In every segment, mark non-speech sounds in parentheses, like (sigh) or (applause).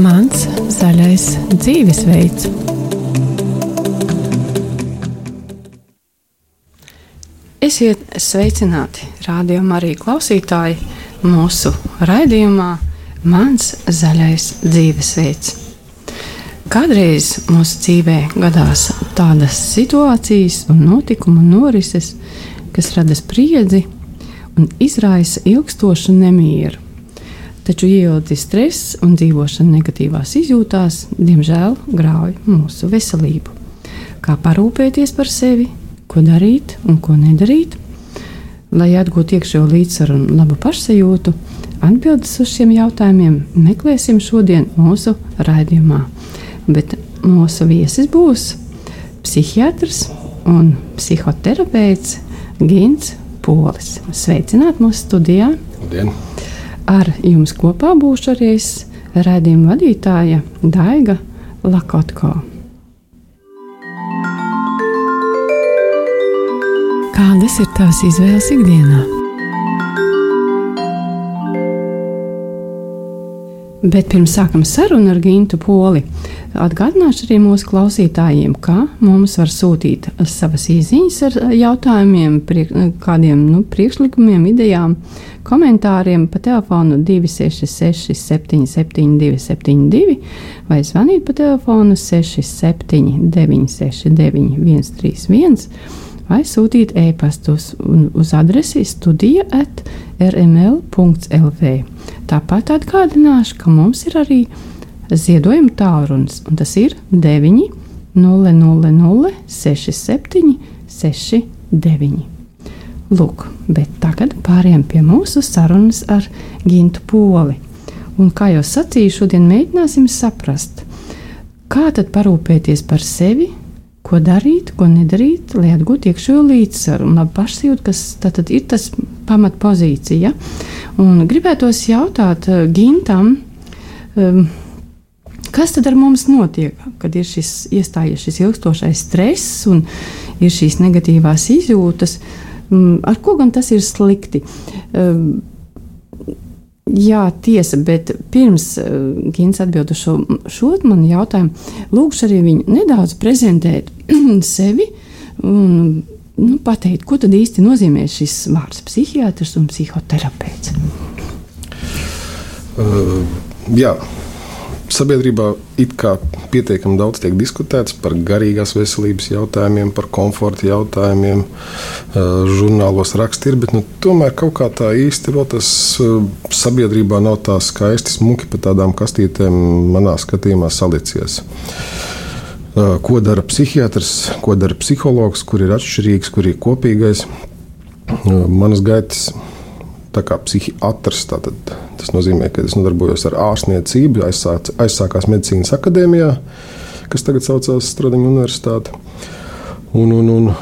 Mans zaļais dzīvesveids. Esiet sveicināti, rādījumā arī klausītāji, mūsu raidījumā Mans zaļais dzīvesveids. Kādreiz mūsu dzīvē gadās tādas situācijas un notikumu norises, kas rada spriedzi un izraisa ilgstošu nemieru. Taču ielūti stress un dzīvošana negatīvās izjūtās, diemžēl, grauj mūsu veselību. Kā parūpēties par sevi, ko darīt un ko nedarīt, lai atgūtu iekšējo līdzsvaru un labu pašsajūtu, atbildes uz šiem jautājumiem meklēsim šodien mūsu raidījumā. Bet mūsu viesis būs psihiatrs un psihoterapeits Gins Polis. Sveicināt mūsu studijā! Labdien. Ar jums kopā būšu arī raidījuma vadītāja Daiga Lakotko. Kādas ir tavas izvēles ikdienā? Bet pirms sākam sarunu ar Gintu Poli, atgādināšu arī mūsu klausītājiem, ka mums var sūtīt savas īsiņas ar jautājumiem, priek, kādiem nu, priekšlikumiem, idejām, komentāriem pa telefonu 266, 772, 72 vai zvanīt pa telefonu 67, 969, 131 vai sūtīt e-pastus uz adresi studija at rml.lv. Tāpat atgādināšu, ka mums ir arī ziedojuma tālrunis, un tas ir 9 000 67 69. Lūk, bet tagad pāriem pie mūsu sarunas ar Gintu Poli. Un kā jau sacīju, šodien mēģināsim saprast, kā tad parūpēties par sevi, ko darīt, ko nedarīt, lai atgūtu iekšējo līdzsvaru un labi pašsajūtu, kas tad ir tas pamatpozīcija. Un gribētos jautāt uh, Gintam, um, kas tad ar mums notiek, kad ir šis iestājies šis ilgstošais stress un ir šīs negatīvās izjūtas, um, ar ko gan tas ir slikti? Jā, tiesa, bet pirms uh, Gins atbild uz šo, šo manu jautājumu, lūkšu arī viņu nedaudz prezentēt (clears throat) sevi un nu, pateikt, ko tad īsti nozīmē šis vārds psihiatrs un psihoterapeits. Uh, jā, sabiedrībā it kā pietiekami daudz tiek diskutēts par garīgās veselības jautājumiem, par komforta jautājumiem, žurnālos rakstīt, bet nu, tomēr kaut kā tā īsti vēl tas sabiedrībā nav tā skaisti smuki pa tādām kastītēm manā skatījumā salicies. Ko dara psihiatrs, ko dara psihologs, kur ir atšķirīgs, kur ir kopīgais. Manas gaitas tā kā psihiatrs. Tātad, tas nozīmē, ka es nodarbojos ar ārstniecību, aizsāc, aizsākās medicīnas akadēmijā, kas tagad saucās Stradiņa Universitāte. Un, un, un,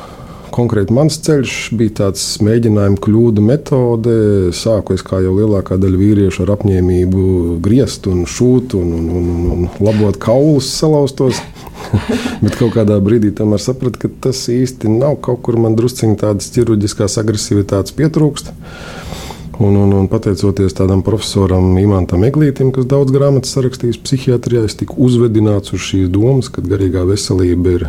konkrēti mans ceļš bija tāds mēģinājuma kļūdu metode. Sāku es kā jau lielākā daļa vīriešu ar apņēmību griezt un šūt un, un, un, un labot kaulus salauztos. (laughs) Bet kaut kādā brīdī tomēr sapratu, ka tas īsti nav kaut kur man drusciņā tādas ķirurģiskās agresivitātes pietrūkst. Un, un, un pateicoties tādam profesoram Imantam Eglītam, kas daudz grāmatas sarakstījis psihiatrijā, es tiku uzvedināts uz šīs domas, ka garīgā veselība ir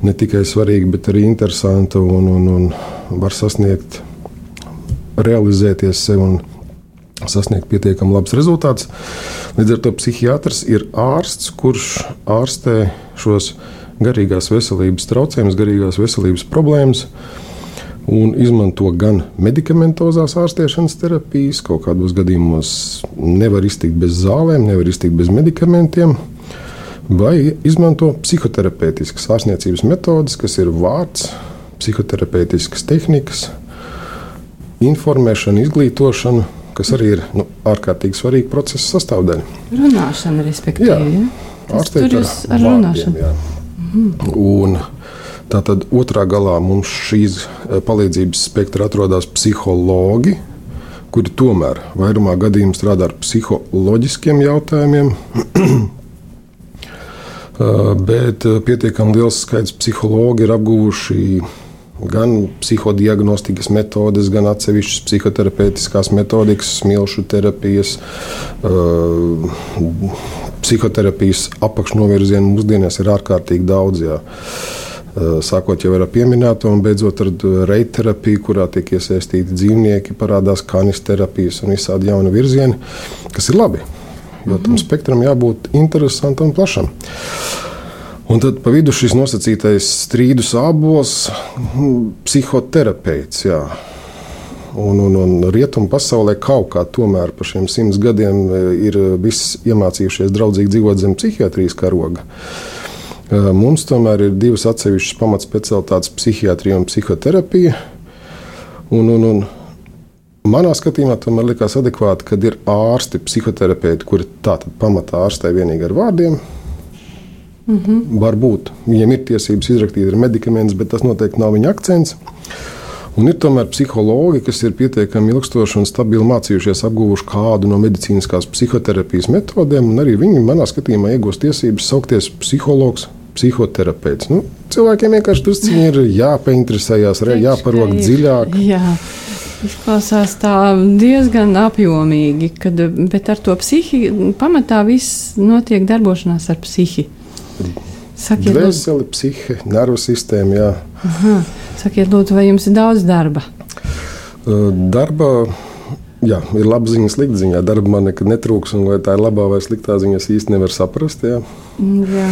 ne tikai svarīga, bet arī interesanta un, un, un var sasniegt, realizēties sev un sasniegt pietiekami labs rezultāts. Līdz ar to psihiatrs ir ārsts, kurš ārstē šos garīgās veselības traucējumus, garīgās veselības problēmas un izmanto gan medikamentozās ārstēšanas terapijas, kaut kādos gadījumos nevar iztikt bez zālēm, nevar iztikt bez medikamentiem, vai izmanto psihoterapeitiskas ārstniecības metodes, kas ir vārds, psihoterapeitiskas tehnikas, informēšana, izglītošana, kas arī ir nu, ārkārtīgi svarīga procesa sastāvdaļa. Runāšana, respektīvi. Jā, ārstēt ar, ar vārdiem, runāšanu. Jā. Mhm. Un, Tātad otrā galā mums šīs eh, palīdzības spektra atrodas psihologi, kuri tomēr vairumā gadījumā strādā ar psiholoģiskiem jautājumiem. (clears throat) Eh, bet eh, pietiekami liels skaits psihologi ir apguvuši gan psihodiagnostikas metodes, gan atsevišķas psihoterapeitiskās metodikas, smilšu terapijas, uh, psihoterapijas apakšnovirzienu mūsdienās ir ārkārtīgi daudz. Jā. Uh, sākot jau ar pieminēto, un beidzot ar reiterapiju, kurā tiek iesaistīti dzīvnieki, parādās kanis terapijas un visādi jauni virzieni, kas ir labi. Jo tam mhm. spektram jābūt interesantam un plašam. Un tad pa vidu šis nosacītais strīdus abols, hm, psihoterapeits. Jā. Un, un, un rietumu pasaulē kaut kā tomēr par šiem simts gadiem e, ir visi iemācījušies draudzīgi dzīvot zem psihiatrijas karoga. E, mums tomēr ir divas atsevišķas pamatspecialitātes - psihiatrija un psihoterapija. Un, un, un Manā skatījumā tomēr likās adekvāti, kad ir ārsti, psihoterapeiti, kuri tātad pamatā ārstē vienīgi ar vārdiem, Mm -hmm. Varbūt viņiem ir tiesības izrakstīt medikamentus, bet tas noteikti nav viņa akcents. Un ir tomēr psihologi, kas ir pietiekami ilgstoši un stabili mācījušies, apguvuši kādu no medicīniskās psihoterapijas metodēm, un arī viņi manā skatījumā iegūst tiesības saukties psihologs. Psihoterapeits. Nu, cilvēkiem vienkārši druskuļi ir jāpainteresējas, jāparok dziļāk. Jā. Izklausās tā diezgan apjomīgi, kad, bet ar to psihi pamatā viss notiek darbošanās ar psihi. Sakiet, Dvēseli, psihe, nervu sistēma. Jā. Aha. Sakiet, lūdzu, vai jums ir daudz darba? Darba jā, ir laba ziņa, slikta ziņa. Darba man nekad netrūks, un vai tā ir labā vai sliktā ziņa, es īsti nevaru saprast. Jā. Jā.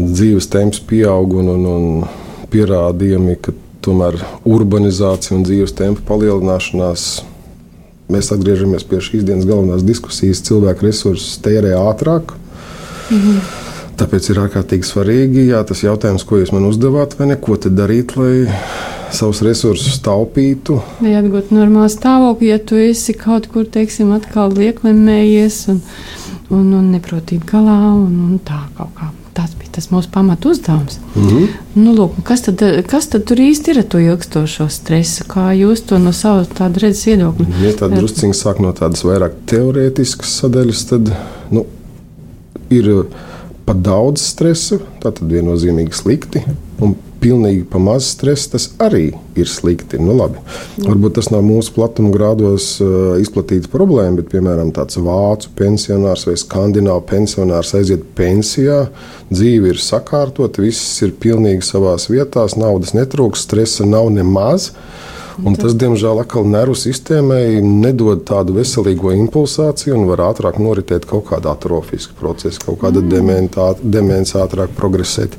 Dzīves temps pieaug un, un, un pierādījumi, ka tomēr urbanizācija un dzīves tempa palielināšanās. Mēs atgriežamies pie šīs dienas galvenās diskusijas. Cilvēku resursus tērē ātrāk. Mhm. Tāpēc ir ārkārtīgi svarīgi jā, tas jautājums, ko jūs man uzdevāt, vai ne, ko darīt, lai savus resursus taupītu. Vai atgūt normālu stāvokli, ja tu esi kaut kur, teiksim, atkal lieklemējies un, un, un neprotīgi galā un, un tā. Tas bija tas mūsu pamatu uzdevums. Mm -hmm. nu, lūk, kas, tad, kas tad tur īsti ir ar to ilgstošo stresu? Kā jūs to no savas redzes viedokļa? Ja tā drusciņi sāk no tādas vairāk teorētiskas sadaļas, tad nu, ir par daudz stresa, tas viennozīmīgi slikti. Un pilnīgi pa maz stresa tas arī ir slikti. Nu, labi. Varbūt tas nav mūsu platuma grādos uh, izplatīta problēma, bet, piemēram, tāds vācu pensionārs vai skandināvu pensionārs aiziet pensijā, dzīve ir sakārtota, viss ir pilnīgi savā vietā, naudas netrūks, stresa nav nemaz. Un tas, diemžēl, atkal nervu sistēmai nedod tādu veselīgo impulsāciju un var ātrāk noritēt kaut kāda atrofiska procesa, kaut kāda mm. demence ātrāk progresēt.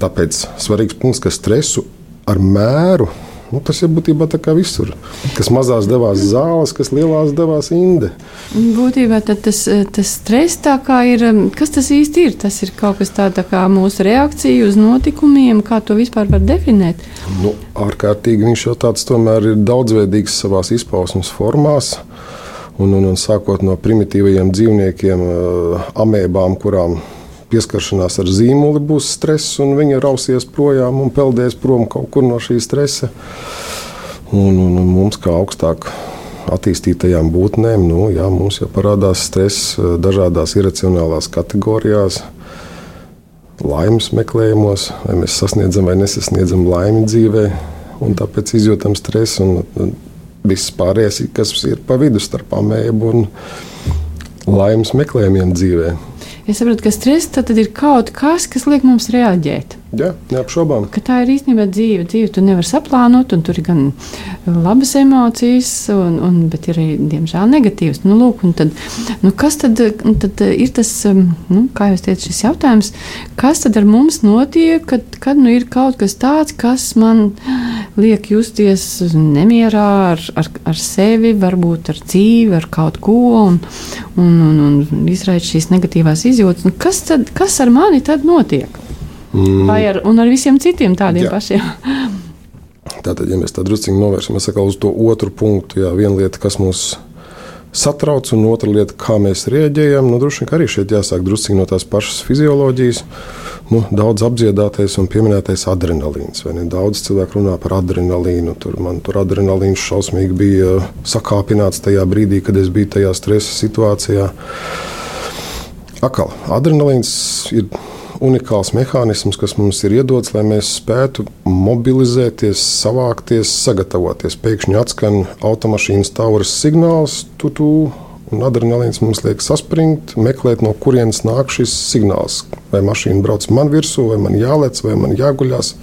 Tāpēc svarīgs punkts, ka stresu ar mēru Nu, tas ir būtībā tā kā visur. Kas mazās devās zāles, kas lielās devās inde. Būtībā tas, tas stress tā kā ir. Kas tas īsti ir? Tas ir kaut kas tāds tā kā mūsu reakcija uz notikumiem, kā to vispār var definēt. Nu, ārkārtīgi viņš jau tāds tomēr ir daudzveidīgs savā izpausmes formās. Un, un, un sākot no primitīvajiem dzīvniekiem, amēbām, kurām pieskaršanās ar zīmoli būs stress, un viņa rausies projām un peldēs prom kaut kur no šī stresa. Un, un, un mums, kā augstāk attīstītajām būtnēm, nu, jā, mums jau parādās stress eh, dažādās iracionālās kategorijās. Laimes meklējumos, vai mēs sasniedzam vai nesasniedzam laimi dzīvē, un tāpēc izjūtam stresu. Viss pārējais, kas ir pa vidu starp amēbu un laimes meklējumiem dzīvēm. Es saprotu, ka stress ir kaut kas, kas liek mums reaģēt. Jā, neapšaubām. Ka tā ir īstenībā dzīve. Dzīve tu nevari saplānot, un tur ir gan labas emocijas, un, un, bet ir arī, diemžēl, negatīvas. Nu, lūk, tad, nu, kas tad, tad ir tas, um, nu, kā jau teicu, šis jautājums, kas tad ar mums notiek, kad, kad nu, ir kaut kas tāds, kas man liek justies nemierā ar, ar, ar sevi, varbūt ar dzīvi, ar kaut ko, un, un, un, un izraisa šīs negatīvās izjūtas. Nu, kas, tad, kas ar mani tad notiek? Mm. Vai ar, ar visiem citiem tādiem jā. pašiem? Tātad, ja mēs tā druskuļi novēršamies uz to otru punktu, jā, viena lieta, kas mūs satrauc, un otra lieta, kā mēs rēģējam, nu, droši vien arī šeit jāsāk druskuļi no tās pašas fizioloģijas. Nu, daudz apdziedātais un pieminētais adrenalīns. Daudz cilvēku runā par adrenalīnu. Tur man tur adrenalīns šausmīgi bija sakāpināts tajā brīdī, kad es biju tajā stresa situācijā. Akal, adrenalīns ir unikāls mehānisms, kas mums ir iedots, lai mēs spētu mobilizēties, savākties, sagatavoties. Pēkšņi atskan automašīnas tauras signāls, tu, tu, un adrenalīns mums liek saspringt, meklēt, no kurienes nāk šis signāls. Vai mašīna brauc man virsū, vai man jālec, vai man jāguļās.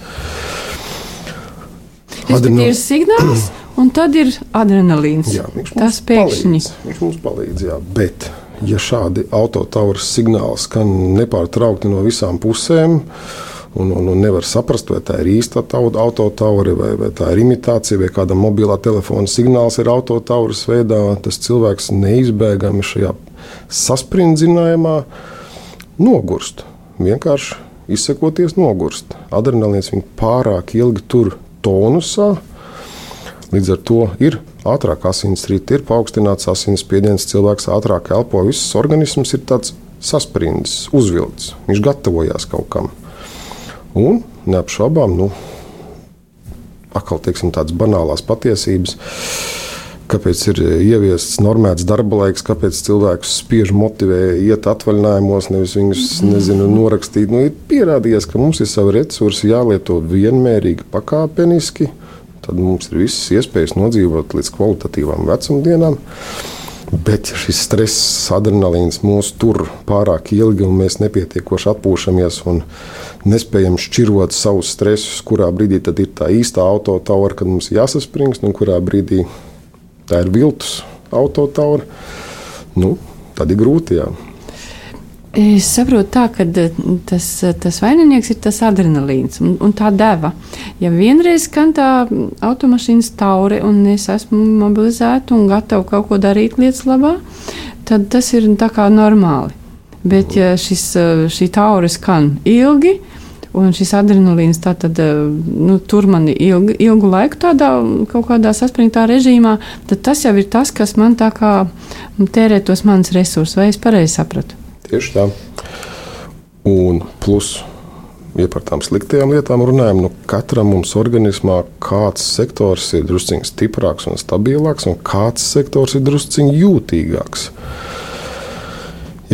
Adrenal... Ir signāls, un tad ir adrenalīns. Jā, Tas pēkšņi. Palīdz, viņš mums palīdz, jā, bet ja šādi autotauras signāli skan nepārtraukti no visām pusēm, un, un, un nevar saprast, vai tā ir īsta autotauri, vai, vai tā ir imitācija, vai kāda mobilā telefona signāls ir autotauras veidā, tas cilvēks neizbēgami šajā saspringzinājumā nogurst. Vienkārši izsakoties, nogurst. Adrenalīns viņu pārāk ilgi tur tonusā. Līdz ar to ir ātrāk asinsrite, ir paaugstināts asinsspiediens, cilvēks ātrāk elpo, viss organisms ir tāds sasprindzis, uzvilkts, viņš gatavojās kaut kam. Un neapšaubām, nu, atkal teiksim, tādas banālās patiesības. Kāpēc ir ieviests normēts darba laiks, kāpēc cilvēkus spiež motivē iet atvaļinājumos, nevis viņus nezinu, norakstīt. Nu, ir pierādījies, ka mums ir savi resursi jālieto vienmērīgi, pakāpeniski, tad mums ir visas iespējas nodzīvot līdz kvalitatīvām vecumdienām. Bet ja šis stress, adrenalīns mūs tur pārāk ilgi, un mēs nepietiekoši atpūšamies un nespējam šķirot savus stresus, kurā brīdī tad ir tā īstā autotaura, kad mums jāsaspringst, un kurā brīdī tā ir viltus autotaura, nu, tad ir grūti. Jā. Es saprotu, tā, ka eh, tas, eh, tas vaininieks ir tas adrenalīns un, un tā deva. Ja vienreiz skan tā automašīnas taure, un es esmu mobilizēta un gatava kaut ko darīt lietas labā, tad tas ir tā kā normāli. Bet ja šis, eh, šī taure skan ilgi, un šis adrenalīns tātad, nu, tur mani ilgu, ilgu laiku tādā kaut kādā saspringtā režīmā, tad tas jau ir tas, kas man tā kā tērē tos manas resursus, vai es pareizi sapratu? Tieši tā. Un plus, ja par tām sliktajām lietām runājam, nu katram mums organismā kāds sektors ir drusciņš stiprāks un stabilāks, un kāds sektors ir drusciņš jūtīgāks.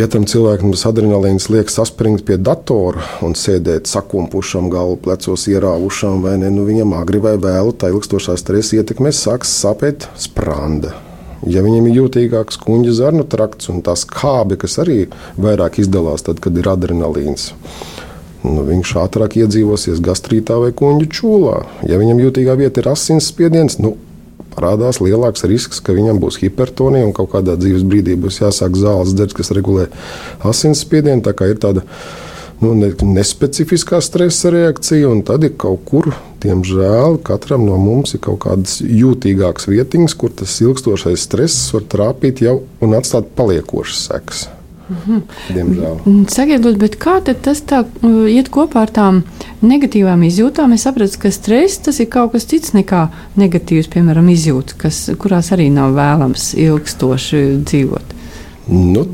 Ja tam cilvēkam tas adrenalīns liek saspringt pie datora un sēdēt sakumpušam, galvu plecos ierāvušam, vai ne, nu viņam agri vai vēlu, tā ilgstošā stresa ietekmē sāks sāpēt spranda. Ja viņam ir jūtīgāks kuģa zarnu trakts un tās kābi, kas arī vairāk izdalās tad, kad ir adrenalīns, nu, viņš ātrāk iedzīvosies gastrītā vai kuģa čūlā. Ja viņam jūtīgā vieta ir asinsspiediens, nu, parādās lielāks risks, ka viņam būs hipertonija un kaut kādā dzīves brīdī būs jāsāk zāles dzert, kas regulē asinsspiedienu. Tā kā ir tāda nu, ne, nespecifiskā stresa reakcija, un tad ir kaut kur, diemžēl, katram no mums ir kaut kādas jūtīgākas vietiņas, kur tas ilgstošais stress var trāpīt jau un atstāt paliekošas sekas. Mhm. Diemžēl. Sakiet, bet kā tas tā uh, iet kopā ar tām negatīvām izjūtām? Es sapratu, ka stress tas ir kaut kas cits nekā negatīvs, piemēram, izjūtas, kas, kurās arī nav vēlams ilgstoši dzīvot. Nu,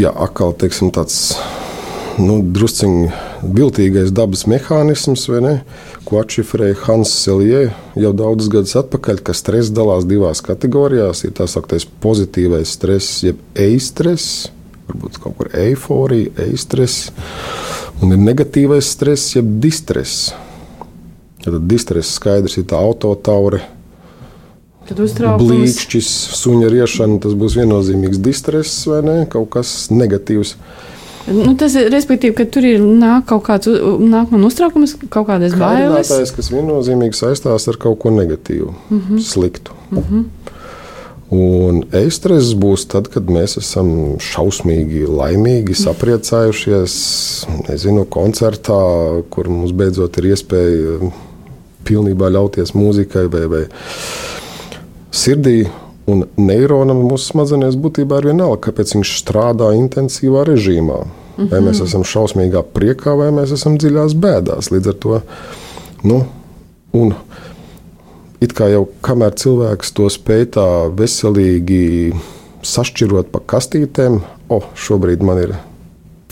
jā, atkal teiksim, tāds nu, drusciņš viltīgais dabas mehānisms, ko atšifrēja Hans Selje jau daudzus gadus atpakaļ, ka stress dalās divās kategorijās. Ir tā sauktais pozitīvais stress, jeb eistress, varbūt kaut kur eiforija, eistress, un ir negatīvais stress, jeb distress. Tad distress skaidrs ir tā autotaure. Blīkšķis, suņa riešana, tas būs viennozīmīgs distress vai ne? Kaut kas negatīvs. Nu, tas ir respektīvi, ka tur ir nāk kaut kāds nāk man uztraukums, kaut kādas bailes. Tas kas viennozīmīgi saistās ar kaut ko negatīvu, mm -hmm. sliktu. Mm -hmm. Un e-stress būs tad, kad mēs esam šausmīgi laimīgi, sapriecājušies, nezinu, koncertā, kur mums beidzot ir iespēja pilnībā ļauties mūzikai vai, vai sirdī Un neironam mūsu smadzenēs būtībā ir vienalga, kāpēc viņš strādā intensīvā režīmā. Mm -hmm. Vai mēs mhm. esam šausmīgā priekā, vai mēs esam dziļās bēdās. Līdz ar to, nu, un it kā jau kamēr cilvēks to spēj tā veselīgi sašķirot pa kastītēm, o, oh, šobrīd man ir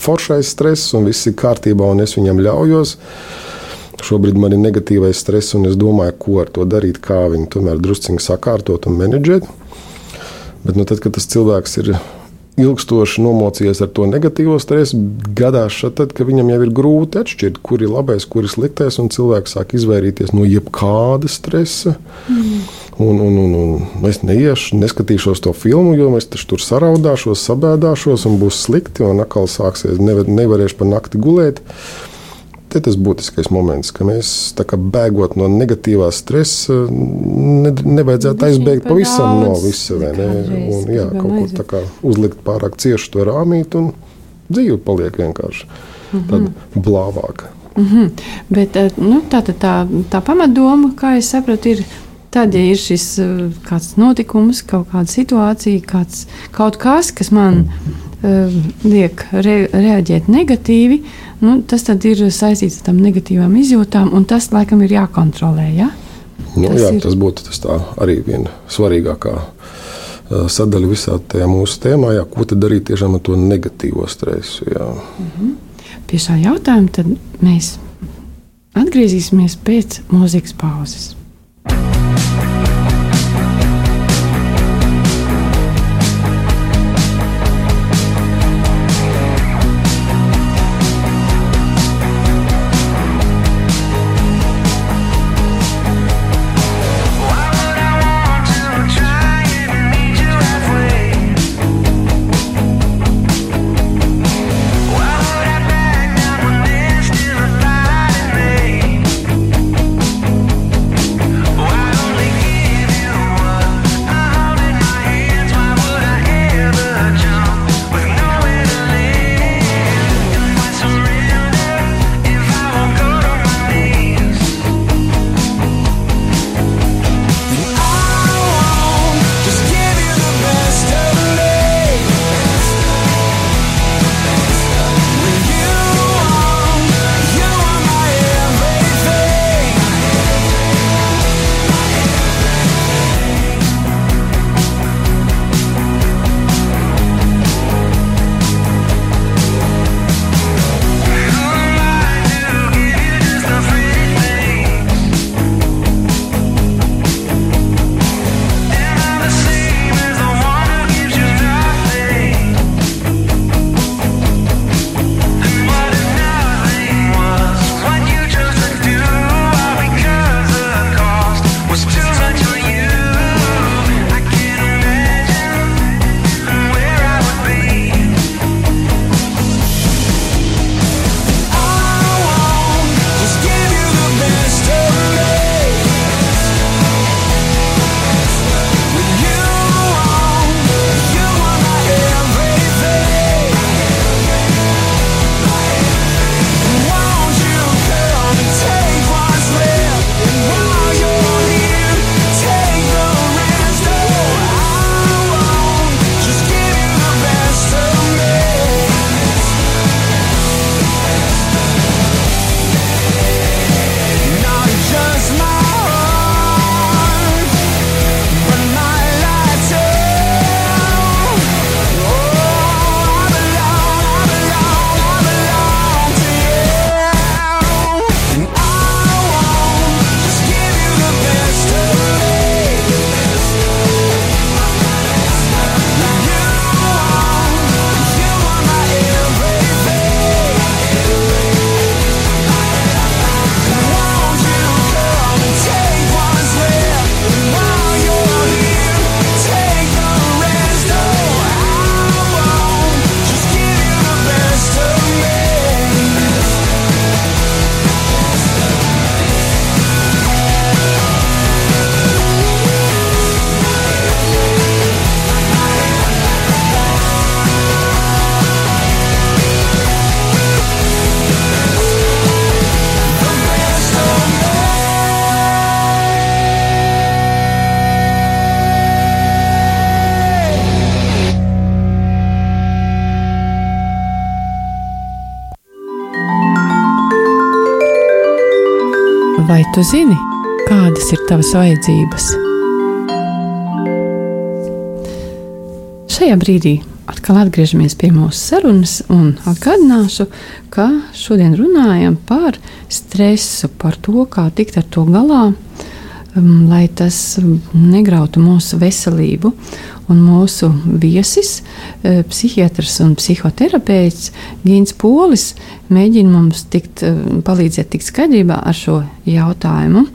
foršais stress, un viss ir kārtībā, un es viņam ļaujos. Šobrīd man ir negatīvais stress, un es domāju, ko ar to darīt, kā viņu tomēr druskuļi sakārtot un menedžēt. Bet nu, tad, kad tas cilvēks ir ilgstoši nomocījies ar to negatīvo stresu, gadās tad, ka viņam jau ir grūti atšķirt, kur ir labais, kur ir sliktais, un cilvēks sāk izvairīties no jebkāda stresa. Mm. Un, un, un, un es neiešu, neskatīšos to filmu, jo es tur saraudāšos, sabēdāšos, un būs slikti, un atkal sāksies, nevar, nevarēšu pa nakti gulēt. Te tas būtiskais moments, ka mēs kā, bēgot no negatīvā stresa, ne, nevajadzētu aizbēgt pavisam no visa. Un, jā, kaut kur kā, uzlikt pārāk cieši to rāmīt, un dzīve paliek vienkārši mm -hmm. tāda blāvāka. Mm -hmm. Bet eh, nu, tā, tā, tā, tā pamatdoma, kā es sapratu, ir Tad, ja ir šis eh, kāds notikums, kaut kāda situācija, kāds, kaut kas, kas man uh, liek re, reaģēt negatīvi, nu, tas ir saistīts ar tām negatīvām izjūtām, un tas laikam ir jākontrolē. Ja? Nu, tas, jā, ir... tas būtu tas arī viena svarīgākā uh, sadaļa visā tajā mūsu tēmā, jā, ko tad darīt tiešām ar to negatīvo stresu. Jā. Mm -hmm. Pie šā jautājuma mēs atgriezīsimies pēc mūzikas pauzes. Tu zini, kādas ir tavas vajadzības? Šajā brīdī atkal atgriežamies pie mūsu sarunas un atgādināšu, ka šodien runājam par stresu, par to, kā tikt ar to galā. Um, lai tas negrautu mūsu veselību. Un mūsu viesis, uh, psihiatrs un psihoterapeits Gins Polis mēģina mums tikt, uh, palīdzēt tikt skaidrībā ar šo jautājumu.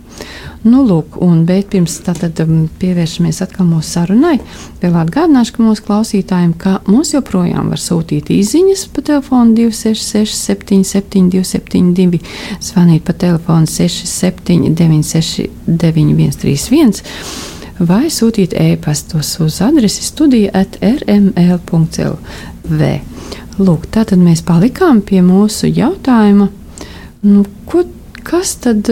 Nu, lūk, un, bet pirms tam um, pievēršamies atkal mūsu sarunai, vēl atgādināšu mūsu klausītājiem, ka mums joprojām var sūtīt īsiņas pa telefonu 266, 77, 272, zvanīt pa telefonu 67, 96, 9131 vai sūtīt e-pastos uz adresi studija at rml.lv. Lūk, tātad mēs palikām pie mūsu jautājuma. Nu, ko, kas tad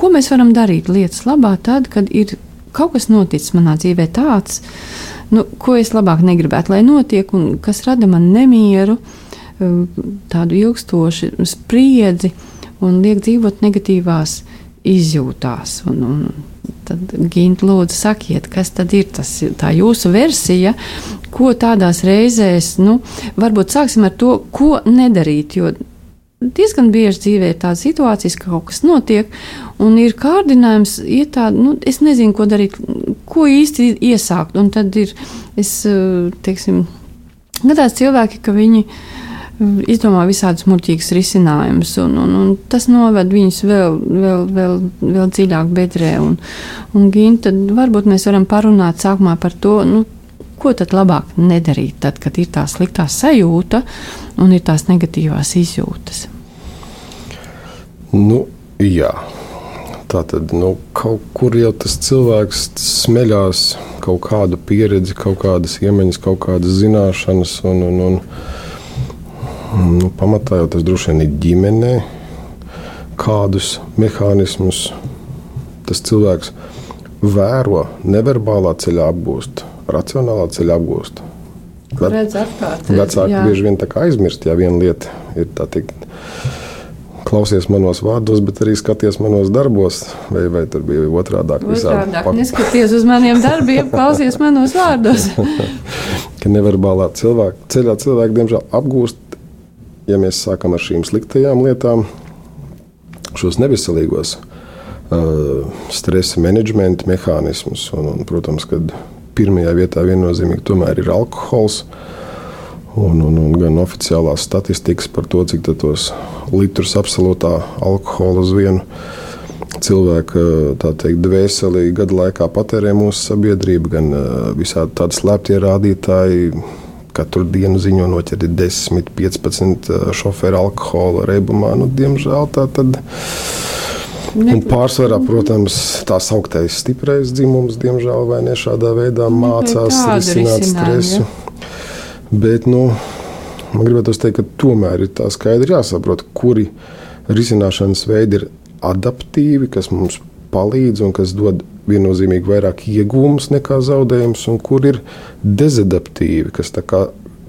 ko mēs varam darīt lietas labā, tad, kad ir kaut kas noticis manā dzīvē tāds, nu, ko es labāk negribētu, lai notiek, un kas rada man nemieru, um, tādu ilgstošu spriedzi un liek dzīvot negatīvās izjūtās. Un, un tad, Gint, lūdzu, sakiet, kas tad ir tas, tā jūsu versija, ko tādās reizēs, nu, varbūt sāksim ar to, ko nedarīt, jo diezgan bieži dzīvē ir tādas situācijas, ka kaut kas notiek, un ir kārdinājums, iet tā, nu, es nezinu, ko darīt, ko īsti iesākt. Un tad ir, es, eh, teiksim, gadās cilvēki, ka viņi eh, izdomā visādus muļķīgus risinājumus, un, un, un tas noved viņus vēl, vēl, vēl, vēl dziļāk bedrē. Un, un Ginta, varbūt mēs varam parunāt sākumā par to, nu, ko tad labāk nedarīt, tad, kad ir tā sliktā sajūta un ir tās negatīvās izjūtas? Nu, jā. Tā tad nu, kaut kur jau tas cilvēks smeļās kaut kādu pieredzi, kaut kādas iemaņas, kaut kādas zināšanas. Un, un, un, nu, pamatā jau tas droši vien ir ģimenē, kādus mehānismus tas cilvēks vēro, neverbālā ceļā apgūst racionālā ceļa apgūst. Vecāki bieži vien aizmirst, ja viena lieta ir tā teikt. Klausies manos vārdos, bet arī skaties manos darbos, vai, vai tur bija otrādi. Otrādāk, neskaties uz maniem darbiem, klausies manos vārdos. (laughs) ka neverbālā cilvēka, ceļā cilvēki, diemžēl, apgūst, ja mēs sākam ar šīm sliktajām lietām, šos neveselīgos uh, stresa menedžmenta mehānismus. Un, un, protams, kad pirmajā vietā viennozīmīgi tomēr ir alkohols. Un, un, un gan oficiālās statistikas par to, cik tos litrus absolūtā alkohola uz vienu cilvēku teikt, dvēseli gadu laikā patērē mūsu sabiedrība, gan visādi tādi slēptie rādītāji. Katru dienu ziņo noķerti 10, 15 šoferi alkohola reibumā. Nu, diemžēl tā tad ir Un pārsvarā, protams, tā sauktais stiprais dzimums, diemžēl, vai ne šādā veidā mācās risināt stresu. Bet, nu, man gribētu teikt, ka tomēr ir tā skaidri jāsaprot, kuri risināšanas veidi ir adaptīvi, kas mums palīdz un kas dod viennozīmīgi vairāk iegūmus nekā zaudējumus, un kur ir dezadaptīvi, kas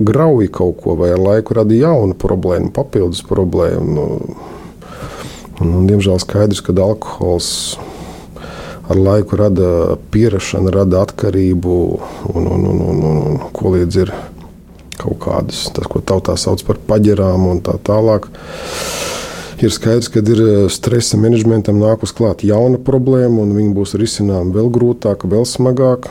grauj kaut ko vai ar laiku rada jaunu problēmu, papildus problēmu. Nu, Un, un, diemžēl skaidrs, ka alkohols ar laiku rada pierašanu, rada atkarību un, un, un, un, un, un ko līdz ir kaut kādas, tas, ko tautā sauc par paģerām un tā tālāk. Ir skaidrs, ka ir eh, stresa menedžmentam nākus klāt jauna problēma, un viņi būs risināma vēl grūtāk, vēl smagāk.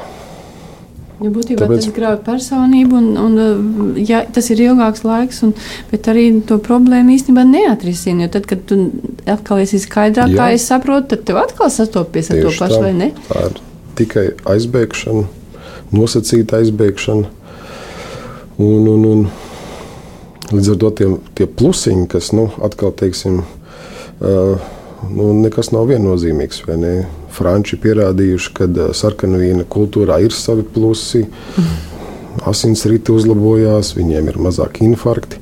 Ja būtībā Tāpēc... tas grauj personību, un, un ja, tas ir ilgāks laiks, un, bet arī to problēmu īstenībā neatrisina. Jo tad, kad tu atkal esi skaidrāk, kā es saprotu, tad tev atkal sastopies ar to pašu, vai ne? Tā ir tikai aizbēgšana, nosacīta aizbēgšana. Un, un, un, līdz ar to tie, tie plusiņi, kas nu, atkal teiksim, uh, nu, nekas nav viennozīmīgs. Ne? Franči pierādījuši, ka sarkanvīna kultūrā ir savi plusi. Asinsrite uzlabojās, viņiem ir mazāk infarkti.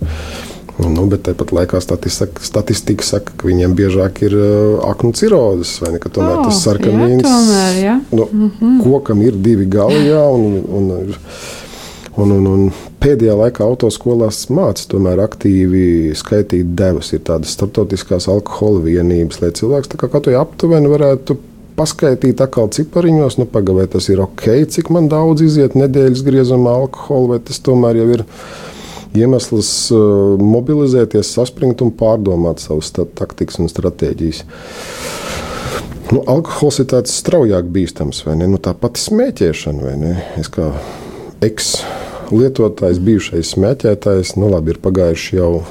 Nu, bet tāpat laikā statistika, statistika saka, ka viņiem biežāk ir aknu cirozes, vai ne? Tomēr oh, tas sarkanvīns tomēr, jā. nu, mm -hmm. kokam ir divi gali, jā, un, un, un, un, un pēdējā laikā autoskolās mācās tomēr aktīvi skaitīt devas. Ir tādas starptautiskās alkohola vienības, lai cilvēks kā katru aptuveni varētu paskaidīt atkal cipariņos, nu, pagaidi, vai tas ir ok, cik man daudz iziet nedēļas griezumā alkohola, vai tas tomēr jau ir iemesls uh, mobilizēties, saspringt un pārdomāt savas taktikas un stratēģijas. Nu, alkohols ir tāds straujāk bīstams, vai ne? Nu, tā pati smēķēšana, vai ne? Es kā eks-lietotājs, bijušais smēķētājs, nu labi, ir pagājuši jau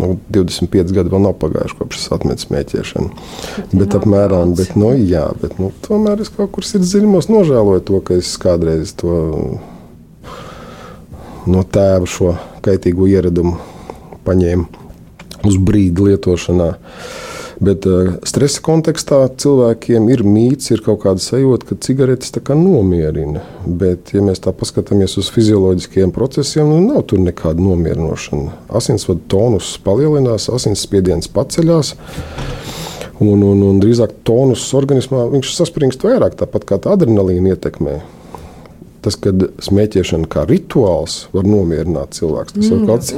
nu, 25 gadi vēl nav pagājuši kopš es atmetu smēķēšanu. Bet, apmēram, bet, nu, jā, bet nu, tomēr es kaut kur sirdsdziļumos nožēloju to, ka es kādreiz to no tēva šo kaitīgo ieradumu paņēmu uz brīdi lietošanā. Bet uh, stresa kontekstā cilvēkiem ir mīts, ir kaut kāda sajūta, ka cigaretes nomierina. Bet, ja mēs tā paskatāmies uz fizioloģiskiem procesiem, nu, nav tur nekāda nomierinošana. Asinsvadu tonus palielinās, asinsspiediens paceļās. Un, un, un drīzāk tonus organismā saspringst vairāk, tāpat kā tā adrenalīna ietekmē tas, kad smēķēšana kā rituāls var nomierināt cilvēku. Tas ir mm, kaut kāds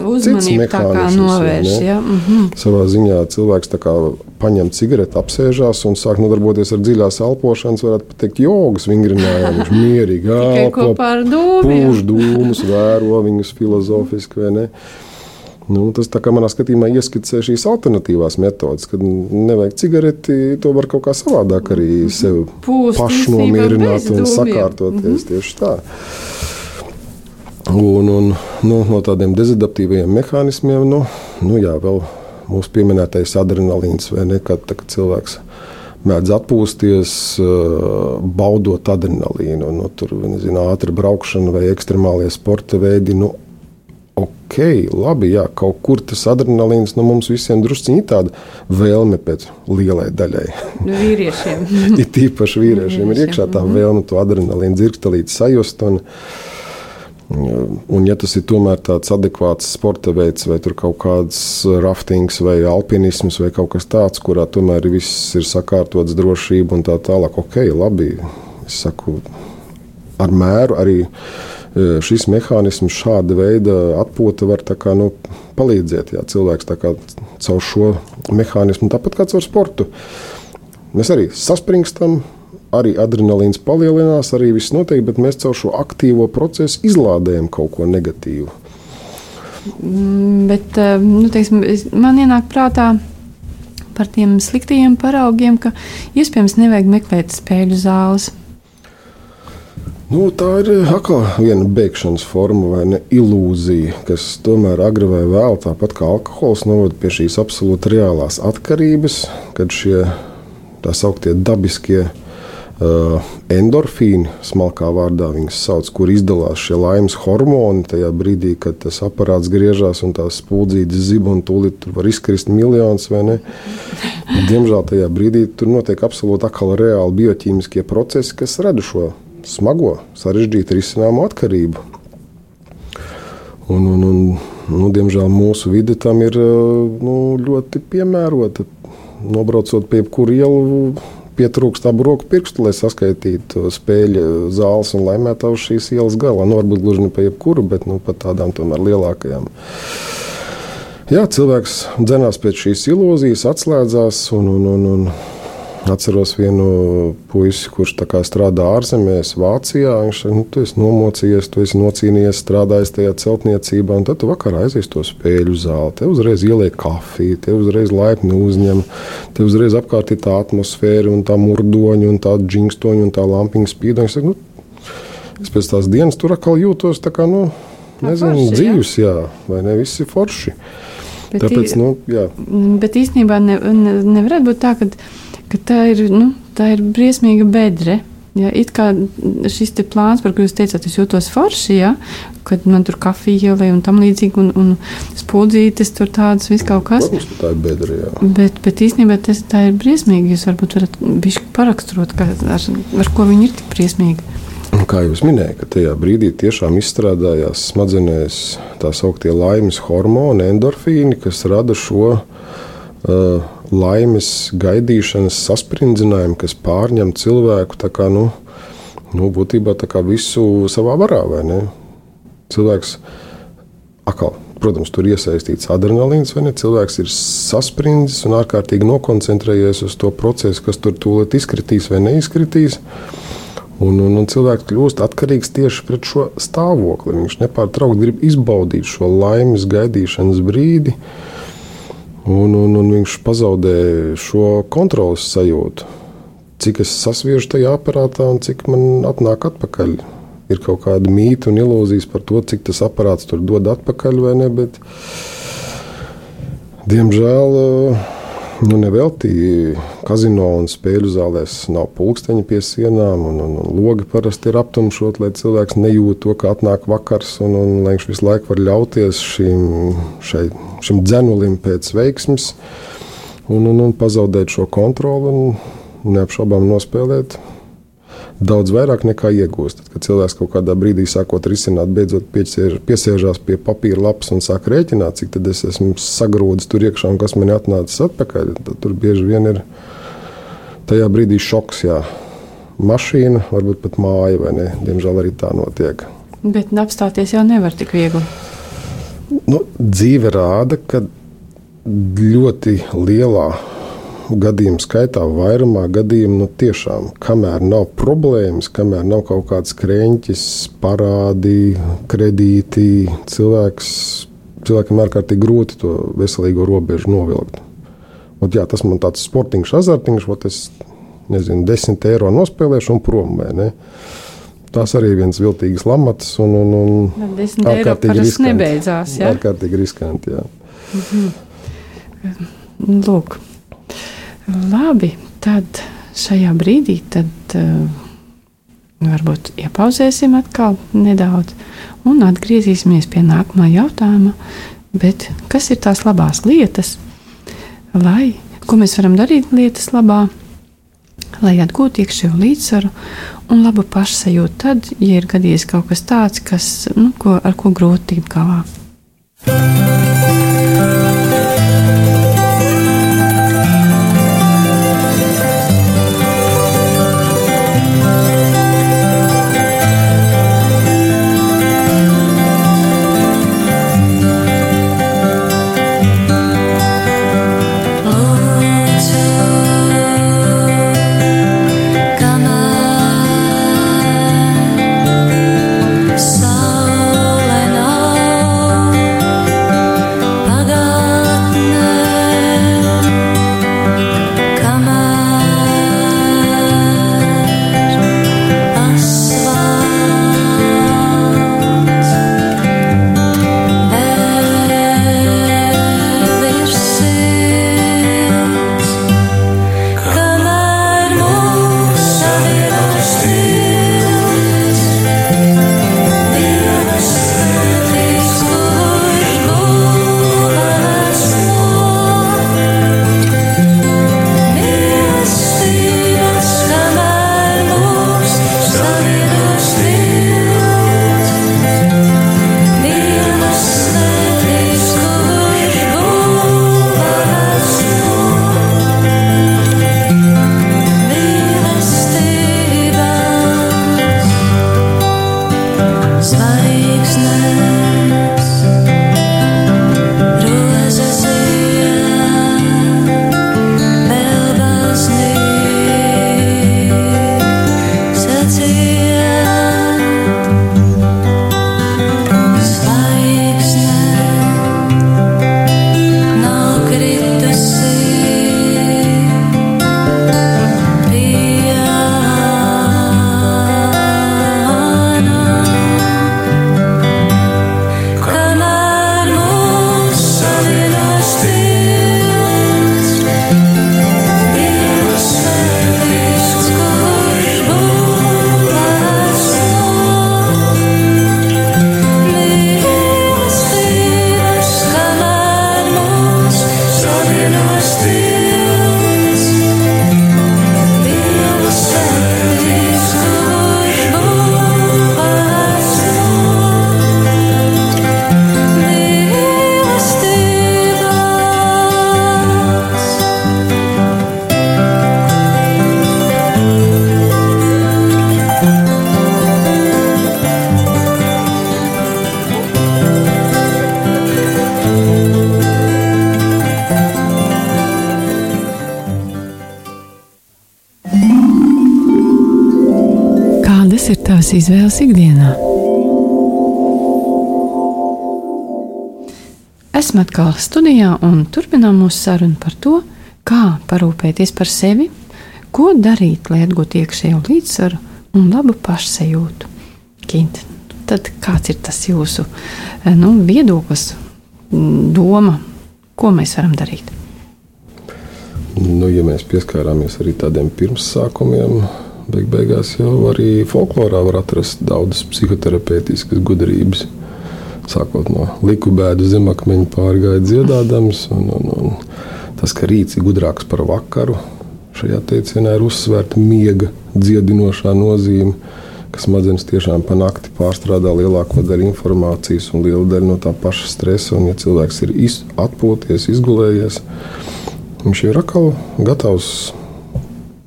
mehānisms. Novērš, ja? mm -hmm. Savā ziņā cilvēks paņem cigareti, apsēžās un sāk nodarboties ar dziļās elpošanas, varētu teikt, jogas vingrinājumu. Viņš (laughs) mierīgi elpo, pūž dūmus, vēro viņus filozofiski vai ne. Nu, tas manā skatījumā ieskicē šīs alternatīvās metodes, kad nevajag cigareti, to var kaut kā savādāk arī sev pašnomierināt un sakārtoties mm -hmm. tieši tā. Un, un, nu, no tādiem dezadaptīviem mehānismiem, nu, nu jā, vēl mūsu pieminētais adrenalīns vai ne, kad, kad cilvēks mēdz atpūsties, baudot adrenalīnu. Nu, tur ir ātri braukšana vai ekstremālie sporta veidi. Nu, ok, labi, jā, kaut kur tas adrenalīns no mums visiem drusciņi ir tāda vēlme pēc lielai daļai. Nu, vīriešiem. (laughs) ir tīpaši vīriešiem, ir iekšā tā mhm. vēlme to adrenalīnu dzirkstelīt sajust. Un, Un, ja tas ir tomēr tāds adekvāts sporta veids, vai kaut kāds raftings, vai alpinisms, vai kaut kas tāds, kurā tomēr viss ir sakārtots, drošība un tā tālāk, ok, labi. Es saku, ar mēru arī šis mehānisms, šāda veida atpūta var kā, nu, palīdzēt. Jā, cilvēks kā, caur šo mehānismu, tāpat kā caur sportu. Mēs arī saspringstam, arī adrenalīns palielinās, arī viss notiek, bet mēs caur šo aktīvo procesu izlādējam kaut ko negatīvu. Mm, bet, nu, teiksim, man ienāk prātā par tiem sliktajiem paraugiem, ka iespējams nevajag meklēt spēļu zāles Nu, tā ir eh, atkal viena bēgšanas forma vai ne, ilūzija, kas tomēr agri vai vēl, tāpat kā alkohols, novada pie šīs absolūti reālās atkarības, kad šie tā sauktie dabiskie uh, endorfīni, smalkā vārdā viņas sauc, kur izdalās šie laimes hormoni tajā brīdī, kad tas aparāts griežās un tās spuldzītas zib un tūlīt tur var izkrist miljonus vai ne. Diemžēl tajā brīdī tur notiek absolūti atkal reāli bioķīmiskie procesi, kas rada šo smago, sarežģītu risinājumu atkarību. Un, un, un, nu, diemžēl mūsu vide tam ir nu, ļoti piemērota. Nobraucot pie jebkura ielu, pietrūkst abu roku pirkstu, lai saskaitītu spēļu zāles un laimētu uz šīs ielas galā. Nu, varbūt gluži ne pa jebkuru, bet nu, pa tādām tomēr lielākajām. Jā, cilvēks dzenās pēc šīs ilūzijas, atslēdzās un, un, un, un Atceros vienu puisi, kurš strādā ārzemēs, Vācijā. Viņš nu, tu esi nomocījies, tu esi nocīnījies, strādājis tajā celtniecībā, tad tu vakarā aizies to spēļu zāli. Te uzreiz ieliek kafiju, te uzreiz laipni uzņem, te uzreiz apkārt ir tā atmosfēra, un tā murdoņa, un tā džingstoņa, un tā lampiņa spīdoņa. Nu, es pēc tās dienas tur atkal jūtos tā kā, nu, nezinu, forši, dzīves, jā. jā, vai ne, viss ir forši. Bet, Tāpēc, nu, jā. bet īstenībā ne, ne, nevarētu būt tā, ka ka tā ir, nu, tā ir briesmīga bedre. Ja, it kā šis plāns, par kuru jūs teicāt, es jūtos forši, ja, kad man tur kafija ielēja un tam līdzīgi, un, un spuldzītes tur tādas vis kaut kas. Protams, tā ir bedra, jā. Bet, bet īstenībā tas tā ir briesmīgi. Jūs varbūt varat bišķi paraksturot, ka, ar, ar ko viņi ir tik briesmīgi. Kā jau minēju, ka tajā brīdī tiešām izstrādājās smadzenēs tā sauktie laimes hormoni, endorfīni, kas rada šo uh, laimes gaidīšanas sasprindzinājumu, kas pārņem cilvēku kā, nu, nu, būtībā kā visu savā varā. Cilvēks atkal, protams, tur iesaistīts adrenalīns, vai ne? Cilvēks ir sasprindzis un ārkārtīgi nokoncentrējies uz to procesu, kas tur tūlīt izkritīs vai neizkritīs. Un, un, un cilvēks kļūst atkarīgs tieši pret šo stāvokli. Viņš nepārtraukti grib izbaudīt šo laimes gaidīšanas brīdi. Uh, Un, un, un viņš pazaudē šo kontrolas sajūtu. cik es sasviežu tajā aparātā un cik man atnāk atpakaļ. Ir kaut kāda mīta un ilūzijas par to, cik tas aparāts tur dod atpakaļ vai ne. Bet, diemžēl nu, nevelti. Kazino un spēļu zālēs nav pulksteņi pie sienām, un, un, un logi parasti ir aptumšot, lai cilvēks nejūt to, ka atnāk vakars, un, un lai viņš visu laiku var ļauties šim, šai, šim dzenulim pēc veiksmes un, un, un pazaudēt šo kontroli un neapšaubām nospēlēt daudz vairāk nekā iegūst. Tad, kad cilvēks kaut kādā brīdī sākot risināt, beidzot piesiež, piesiežās pie papīra lapas un sāk rēķināt, cik tad es esmu sagrūdis tur iekšā un kas man ir atnācis atpakaļ, tad tur bieži vien ir tajā brīdī šoks. Jā. Mašīna, varbūt pat māja, vai ne? Diemžēl arī tā notiek. Bet apstāties jau nevar tik viegli. Nu, dzīve rāda, ka ļoti lielā gadījumu skaitā, vairumā gadījumu, nu, tiešām, kamēr nav problēmas, kamēr nav kaut kāds krēķis, parādi, kredīti, cilvēks, cilvēkam ārkārtīgi grūti to veselīgo robežu novilkt. Ot, jā, tas man tāds sportiņš, azartiņš, ot, es nezinu, 10 eiro nospēlēšu un prom. Tās arī ir viens viltīgs lamats un, un, un 10 eiro parasti nebeidzās. Jā, ārkārtīgi riskanti. Jā. Mhm. Lūk, Labi, tad šajā brīdī tad, uh, varbūt iepauzēsim atkal nedaudz un atgriezīsimies pie nākamā jautājuma. Bet kas ir tās labās lietas, lai, ko mēs varam darīt lietas labā, lai atgūtu iekšējo līdzsvaru un labu pašsajūtu tad, ja ir gadījies kaut kas tāds, kas, nu, ko, ar ko grūti tikt galā? Studijā un turpinām mūsu sarunu par to, kā parūpēties par sevi, Ko darīt, lai atgūtu iekšējo līdzsvaru un labu pašsajūtu? Kint, tad kāds ir tas jūsu eh, nu, viedoklis, doma, ko mēs varam darīt? Nu, ja mēs pieskārāmies arī tādiem pirmsākumiem, beig beigās jau arī folklorā var atrast daudzas psihoterapeitiskas gudrības. Sākot no likubēdu zemakmeņa pārgāja dziedādams, un, un, un tas, ka rīts ir gudrāks par vakaru, Šajā teicienā ir uzsvērta miega dziedinošā nozīme, ka smadzenes tiešām pa nakti pārstrādā lielāko daļu informācijas un lielu daļu no tā paša stresa. Un, ja cilvēks ir iz, atpūties, izgulējies, viņš ir atkal gatavs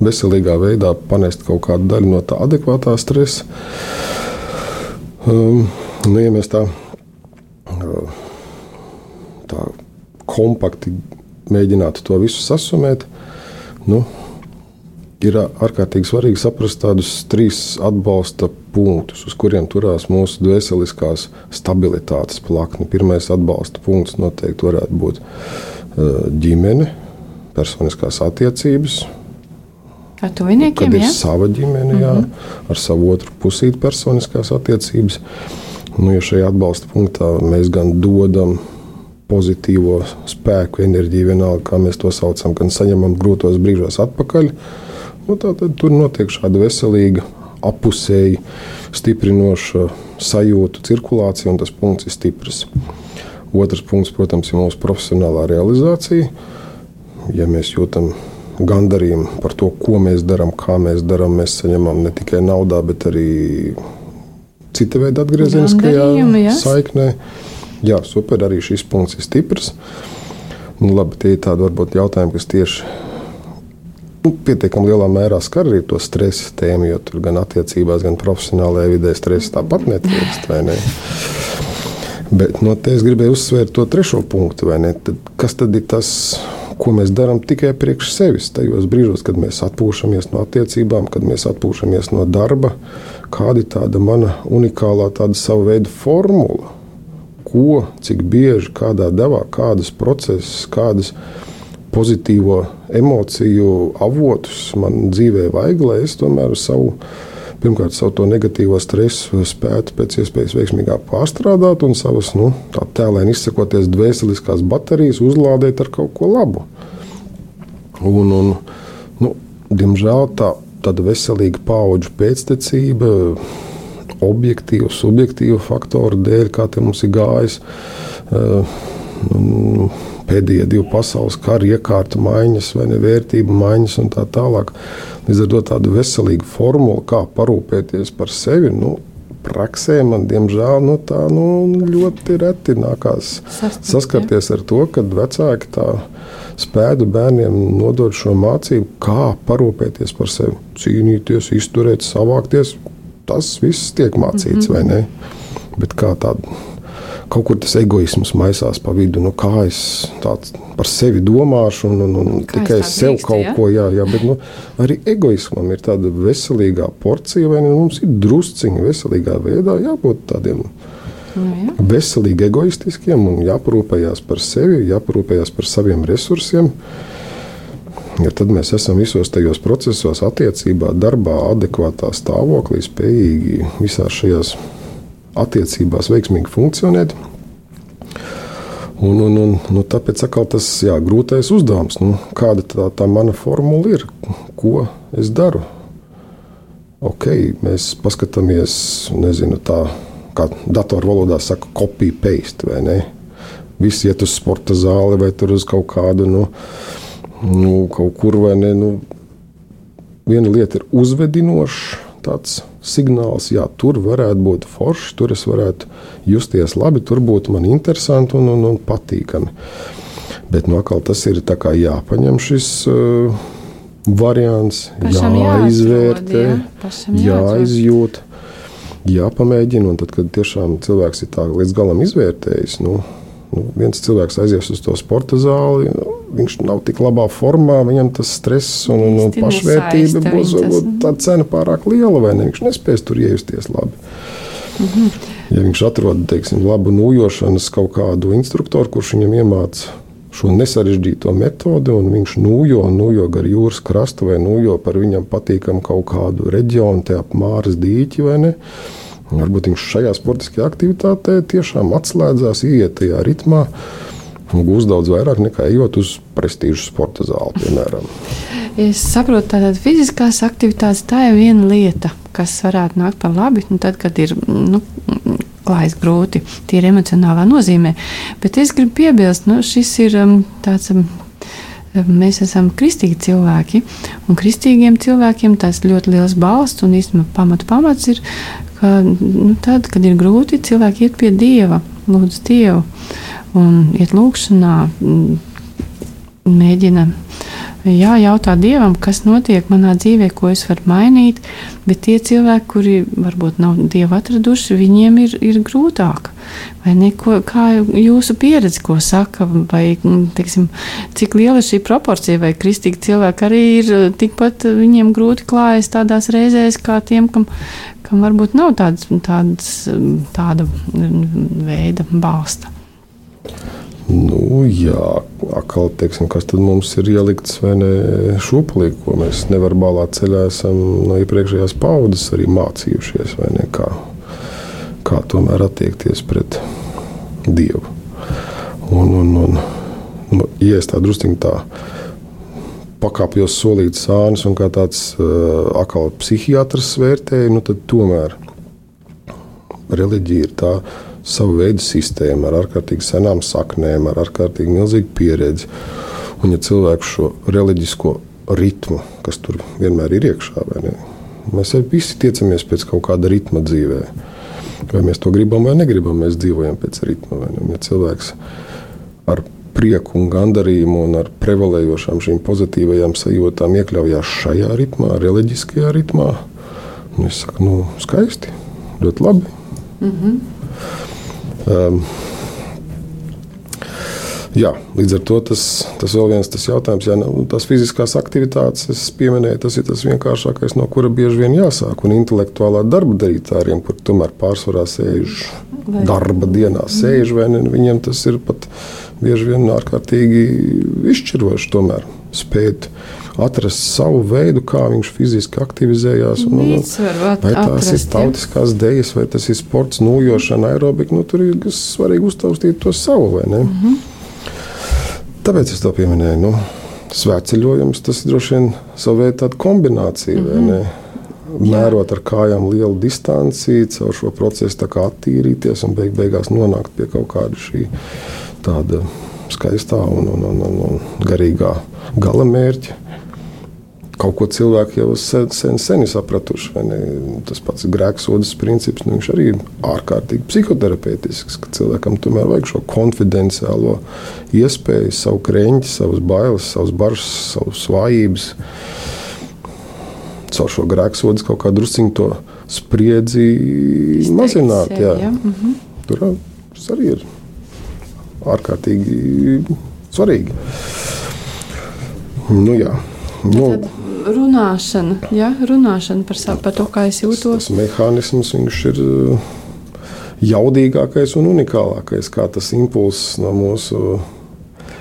veselīgā veidā panest kaut kādu daļu no tā adekvātā stresa. Um, nu, ja mēs tā, tā kompakti mēģinātu to visu sasumēt, Nu, ir ārkārtīgi svarīgi saprast tādus trīs atbalsta punktus, uz kuriem turās mūsu dvēseliskās stabilitātes plakni. Pirmais atbalsta punkts noteikti varētu būt ģimene, personiskās attiecības. Ar tuviniekiem? Kad ir ja? sava ģimene, mm -hmm. ar savu otru pusīti personiskās attiecības. Nu, ja šajā atbalsta punktā mēs gan dodam pozitīvo spēku, enerģiju, vienalga, kā mēs to saucam, gan saņemam grūtos brīžos atpakaļ. Nu, tad tur notiek šāda veselīga, apusēji stiprinoša sajūtu cirkulācija, un tas punkts ir stiprs. Otrs punkts, protams, ir mūsu profesionālā realizācija. Ja mēs jūtam gandarījumu par to, ko mēs darām, kā mēs darām, mēs saņemam ne tikai naudā, bet arī cita veida atgriezeniskajā saiknē. Jā, super, arī šis punkts ir stiprs. Nu, labi, tie ir tādi varbūt jautājumi, kas tieši nu, pietiekami lielā mērā skar arī to stresa tēmu, jo tur gan attiecībās, gan profesionālajā vidē stresa tāpat netrūkst. Ne? Bet no te es gribēju uzsvērt to trešo punktu, tad, kas tad ir tas, ko mēs darām tikai priekš sevis. Tajos brīžos, kad mēs atpūšamies no attiecībām, kad mēs atpūšamies no darba, kāda ir tāda mana unikālā, tāda sava veida formula ko, cik bieži, kādā devā, kādas procesus, kādas pozitīvo emociju avotus man dzīvē vajag, lai es tomēr savu, pirmkārt, savu negatīvo stresu spētu pēc iespējas veiksmīgāk pārstrādāt un savas, nu, tā tēlēni izsakoties, dvēseliskās baterijas uzlādēt ar kaut ko labu. Un, un, nu, diemžēl tā, tāda veselīga paudžu pēctecība objektīvu, subjektīvu faktoru dēļ, kā te mums ir gājis. Uh, pēdējie divi pasaules kari, iekārta maiņas, vai ne vērtību maiņas un tā tālāk. Līdz ar to tādu veselīgu formulu, kā parūpēties par sevi. Nu, Praksē man, diemžēl, nu, tā nu, ļoti reti nākās Sastāv, saskarties ja? ar to, ka vecāki tā spētu bērniem nodot šo mācību, kā parūpēties par sevi, cīnīties, izturēt, savākties, tas viss tiek mācīts, mm -hmm. vai ne? Bet kā tāda kaut kur tas egoisms maisās pa vidu. Nu, kā es par sevi domāšu, un, un, un kā tikai es sev drīkst, kaut ja? ko jā, jā, bet nu, arī egoismam ir tāda veselīga porcija, vai ne? Mums ir drusciņi veselīgā veidā jābūt tādiem. Nu, jā. Veselīgi egoistiskiem un jāparūpējas par sevi, jāparūpējas par saviem resursiem. Ja tad mēs esam visos tajos procesos, attiecībā, darbā, adekvātā stāvoklī, spējīgi visās šajās attiecībās veiksmīgi funkcionēt. Un, un, un, nu, tāpēc tas ir grūtais uzdevums. Nu, kāda tā, tā mana formula ir? Ko es daru? Ok, mēs paskatāmies, nezinu, tā kā datorvalodā saka, copy paste vai ne. Visi iet uz sporta zāli vai tur uz kaut kādu. Nu, nu, kaut kur vai ne. Nu, viena lieta ir uzvedinošs tāds signāls, jā, tur varētu būt forši, tur es varētu justies labi, tur būtu man interesanti un, un, un patīkami. Bet nu, tas ir jāpaņem šis uh, variants, jāizvērtē, ja? jāizjūt, jāpamēģina. Un tad, kad tiešām cilvēks ir tā līdz galam izvērtējis, nu, nu, viens cilvēks aizies uz to sporta zāli. Nu, viņš nav tik labā formā, viņam tas stress un, un, un pašvērtība būs tā cena pārāk liela, vai ne? Viņš nespēs tur iejusties labi. Mm -hmm. Ja viņš atrod teiksim, labu nūjošanas kaut kādu instruktoru, kurš viņam iemācīja šo nesarežģīto metodi, un viņš nūjo, nūjo gar jūras krastu vai nūjo par viņam patīkamu kaut kādu reģionu, te ap Māras dīķi vai ne. Varbūt viņš šajā sportiskajā aktivitātē tiešām atslēdzās, iet tajā ritmā un gūs daudz vairāk nekā ejot uz prestižu sporta zāli, piemēram. Es saprotu, ka fiziskās aktivitātes tā ir viena lieta, kas varētu nākt par labi, nu, tad, kad ir nu, klājas grūti, tīri emocionālā nozīmē. Bet es gribu piebilst, ka nu, šis ir um, tāds. Mēs esam kristīgi cilvēki, un kristīgiem cilvēkiem tas ļoti liels balsts un īstenībā pamatu pamats ir, ka nu, tad, kad ir grūti, cilvēki iet pie Dieva, lūdz Dievu un iet lūgšanā, mēģina jā, jautā Dievam, kas notiek manā dzīvē, ko es varu mainīt. Bet tie cilvēki, kuri varbūt nav Dievu atraduši, viņiem ir, ir grūtāk. Vai neko, kā jūsu pieredze, ko saka, vai teiksim, cik liela ir šī proporcija, vai kristīgi cilvēki arī ir tikpat viņiem grūti klājas tādās reizēs, kā tiem, kam, kam varbūt nav tāds, tāds, tāda veida balsta. Nu, jā, atkal, teiksim, kas tad mums ir ielikts šūpulī, ko mēs neverbālā ceļā esam no iepriekšējās paudzes arī mācījušies, vai ne, kā, kā tomēr attiekties pret Dievu. Un, un, un, nu, ja es tā drusciņi tā pakāpjos solīt sānis un kā tāds uh, akal psihiatrs vērtēju, nu tad tomēr reliģija ir tā, savu veidu sistēma ar ārkārtīgi senām saknēm, ar ārkārtīgi milzīgu pieredzi. Un, ja cilvēks šo reliģisko ritmu, kas tur vienmēr ir iekšā, ne, mēs visi tiecamies pēc kaut kāda ritma dzīvē. Vai mēs to gribam vai negribam, mēs dzīvojam pēc ritma. Ja cilvēks ar prieku un gandarījumu un ar prevalējošām šīm pozitīvajām sajūtām iekļaujās šajā ritmā, reliģiskajā ritmā, es saku, nu, skaisti, ļoti labi. Mm -hmm. Um, Jā, līdz ar to tas, tas vēl viens tas jautājums, ja nu, tās fiziskās aktivitātes, es pieminēju, tas ir tas vienkāršākais, no kura bieži vien jāsāk. Un intelektuālā darba darītājiem, kur tomēr pārsvarā sēž vai. darba dienā, sēž vai ne, viņiem tas ir pat bieži vien ārkārtīgi izšķiroši tomēr spēt atrast savu veidu, kā viņš fiziski aktivizējās. Un, un, vai tās ir tautiskās dejas, vai tas ir sports, nūjošana, aerobika. Nu, tur ir svarīgi uztaustīt to savu. Mm -hmm. Tāpēc es to pieminēju. Nu, Svētceļojums tas droši vien savu veidu tāda kombinācija. Mm -hmm. Mērot ar kājām lielu distanci, caur šo procesu attīrīties un beig beigās nonākt pie kaut kāda šī tāda skaistā un, un, un, un, un garīgā gala mērķa kaut ko cilvēki jau sen, sen, sen ir sapratuši. Tas pats grēksodas princips, nu, arī ir ārkārtīgi psihoterapeitisks. Cilvēkam tomēr vajag šo konfidenciālo iespēju, savu krēķi, savas bailes, savas bažas, savas vājības. Caur šo grēksodu kaut kā drusciņu to spriedzi Izteikt mazināt. Jā. Ja? Mm -hmm. Tur tas arī ir ārkārtīgi svarīgi. Nu, jā. Nu, tad runāšana, ja? runāšana par, savu, par to, kā es jūtos. Tas, tas mehānisms ir uh, jaudīgākais un unikālākais, kā tas impulss no mūsu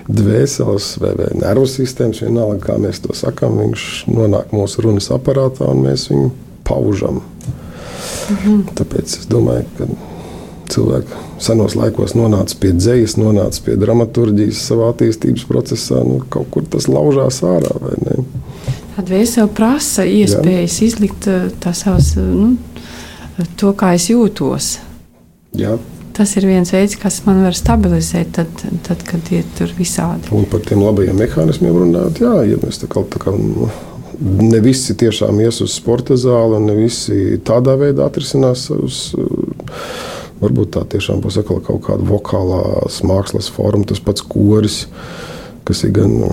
dvēseles vai, vai nervu sistēmas, vienalga kā mēs to sakām, viņš nonāk mūsu runas aparātā un mēs viņu paužam. Mhm. Tāpēc es domāju, ka cilvēki senos laikos nonāca pie dzīslas, nonāca pie dramaturgijas savā attīstības procesā, nu, kaut kur tas laužās ārā. Tad vēseli prasa iespējas Jā. izlikt eh, savas, eh, nu, to, kā es jūtos. Jā. Tas ir viens veids, kas man var stabilizēt, tad, tad kad ir tur visādi. Un par tiem labajiem mehānismiem runāt, jā, ja mēs tā kā, tā kā nu, ne visi tiešām ies uz sporta zāli, un ne visi tādā veidā atrisinās savus. Varbūt tā tiešām būs kaut kāda vokālās mākslas forma, tas pats koris, kas ir gan. Nu,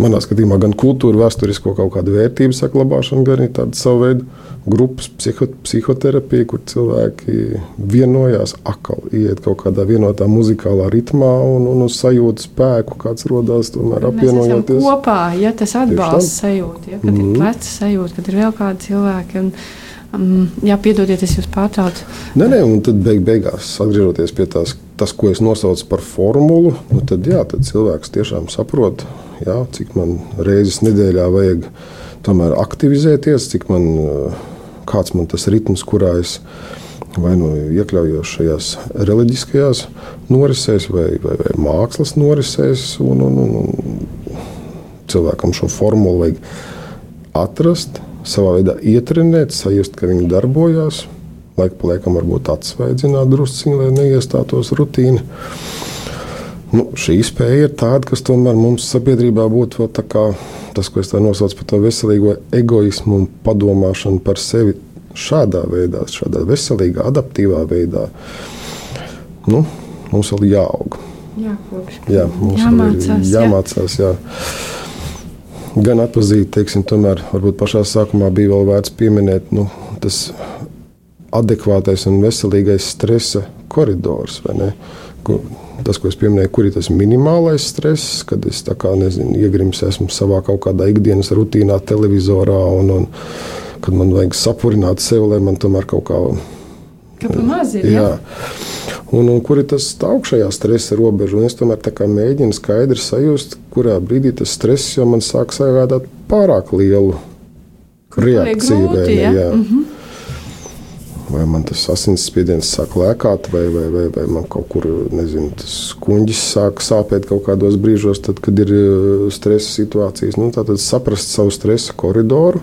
manā skatījumā gan kultūra, vēsturisko kaut kādu vērtību saglabāšana, gan arī tāda savu veidu grupas psiho, psihoterapija, kur cilvēki vienojās, akal iet kaut kādā vienotā muzikālā ritmā un, un uz sajūtu spēku, kāds radās tomēr apvienojoties. Kopā, ja tas atbalsts sajūta, ja, kad mm. ir mhm. pleca sajūta, kad ir vēl kādi cilvēki. Un, Um, jā, piedodiet, es jūs pārtraucu. Nē, nē, un tad beig, beigās, atgriežoties pie tās tas, ko es nosaucu par formulu, nu tad, jā, tad cilvēks tiešām saprot, jā, cik man reizes nedēļā vajag tomēr aktivizēties, cik man, kāds man tas ritms, kurā es vai nu iekļaujos šajās reliģiskajās norisēs, vai, vai, vai mākslas norisēs. Un, un, un, un cilvēkam šo formulu vajag atrast, savā veidā ietrenēt, sajust, ka viņi darbojas. Laika pa laikam varbūt atsvaidzināt drusciņi, lai neiestātos rutīna. Nu, šī spēja ir tāda, kas tomēr mums sabiedrībā būtu tas, ko es tā nosaucu par to veselīgo egoismu un padomāšanu par sevi šādā veidā, šādā veselīgā, adaptīvā veidā. Nu, mums vēl jāaug. Jākopš. Jā, mums jāmācās. Ir jāmācās jā. Gan atzīt, teiksim, tomēr varbūt pašā sākumā bija vēl vērts pieminēt nu, tas adekvātais un veselīgais stresa koridors. Tas, ko es pieminēju, kur ir tas minimālais stress, kad es kā, nezinu, iegrims esmu savā kaut kādā ikdienas rutīnā, televizorā, un, un kad man vajag sapurināt sevi, lai man tomēr kaut kā. Maz ir, jā. jā. Un, un kur ir tas augšējā stresa robeža? Un es tomēr mēģinu skaidri sajust, kurā brīdī tas stress jau man sāk sagādāt pārāk lielu reakciju. Grūti, jā. Jā. Mm -hmm vai man tas asinsspiediens sāk lēkāt, vai, vai, vai, vai man kaut kur nezinu, tas kuģis sāk sāpēt kaut kādos brīžos, tad, kad ir uh, stresa situācijas. Nu, tad saprast savu stresa koridoru.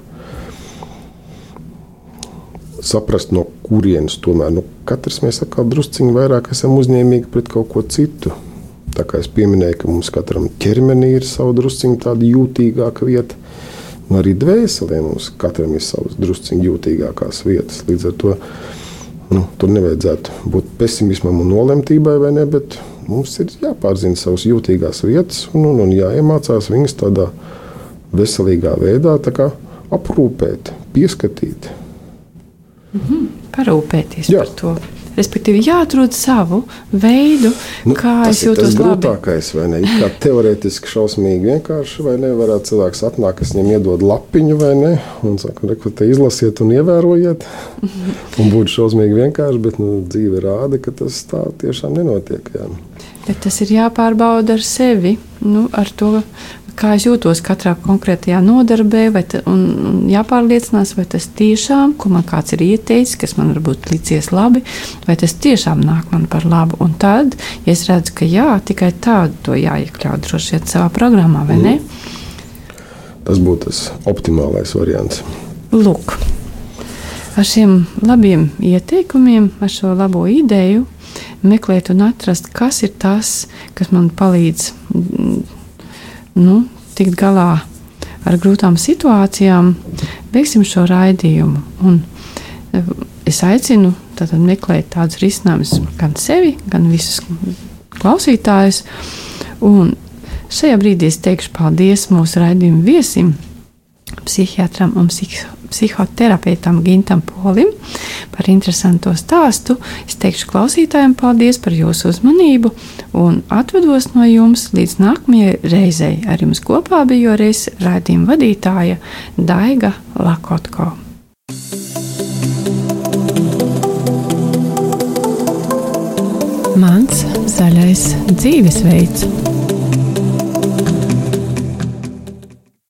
Saprast, no kurienes tomēr nu, katrs mēs atkal drusciņi vairāk esam uzņēmīgi pret kaut ko citu. Tā kā es pieminēju, ka mums katram ķermenī ir sava drusciņa tāda jūtīgāka vieta Un arī dvēselē mums katram ir savas drusciņā jūtīgākās vietas. Līdz ar to nu, tur nevajadzētu būt pesimismam un nolemtībai, vai ne? Bet mums ir jāpārzina savas jūtīgās vietas un, un, un jāiemācās viņas tādā veselīgā veidā kā, aprūpēt, pieskatīt. Mm -hmm. Parūpēties Jā. par to. Respektīvi, jāatrod savu veidu, nu, kā es jūtos. Tas ir grūtākais, vai ne? Kā teorētiski šausmīgi vienkārši, vai ne? Varētu cilvēks atnākt, kas viņam iedod lapiņu, vai ne? Un saka, reku, te izlasiet un ievērojiet. (laughs) un būtu šausmīgi vienkārši, bet nu, dzīve rāda, ka tas tā tiešām nenotiek. Jā. Bet tas ir jāpārbauda ar sevi, nu, ar to, kā es jūtos katrā konkrētajā nodarbē, vai ta, un, un jāpārliecinās, vai tas tiešām, ko man kāds ir ieteicis, kas man varbūt licies labi, vai tas tiešām nāk man par labu. Un tad, ja es redzu, ka jā, tikai tādu to jāiekļaut droši vien savā programmā, vai mm. ne? Tas būtu tas optimālais variants. Lūk, ar šiem labiem ieteikumiem, ar šo labo ideju meklēt un atrast, kas ir tas, kas man palīdz nu, tikt galā ar grūtām situācijām, veiksim šo raidījumu. Un eh, es aicinu tātad, meklēt tādus risinājumus gan sevi, gan visus klausītājus. Un šajā brīdī es teikšu paldies mūsu raidījumu viesim, psihiatram un psihoterapeitam Gintam Polim par interesantu stāstu. Es teikšu klausītājiem paldies par jūsu uzmanību un atvados no jums līdz nākamajai reizei. Ar jums kopā bija reiz raidījuma vadītāja Daiga Lakotko. Mans zaļais dzīvesveids.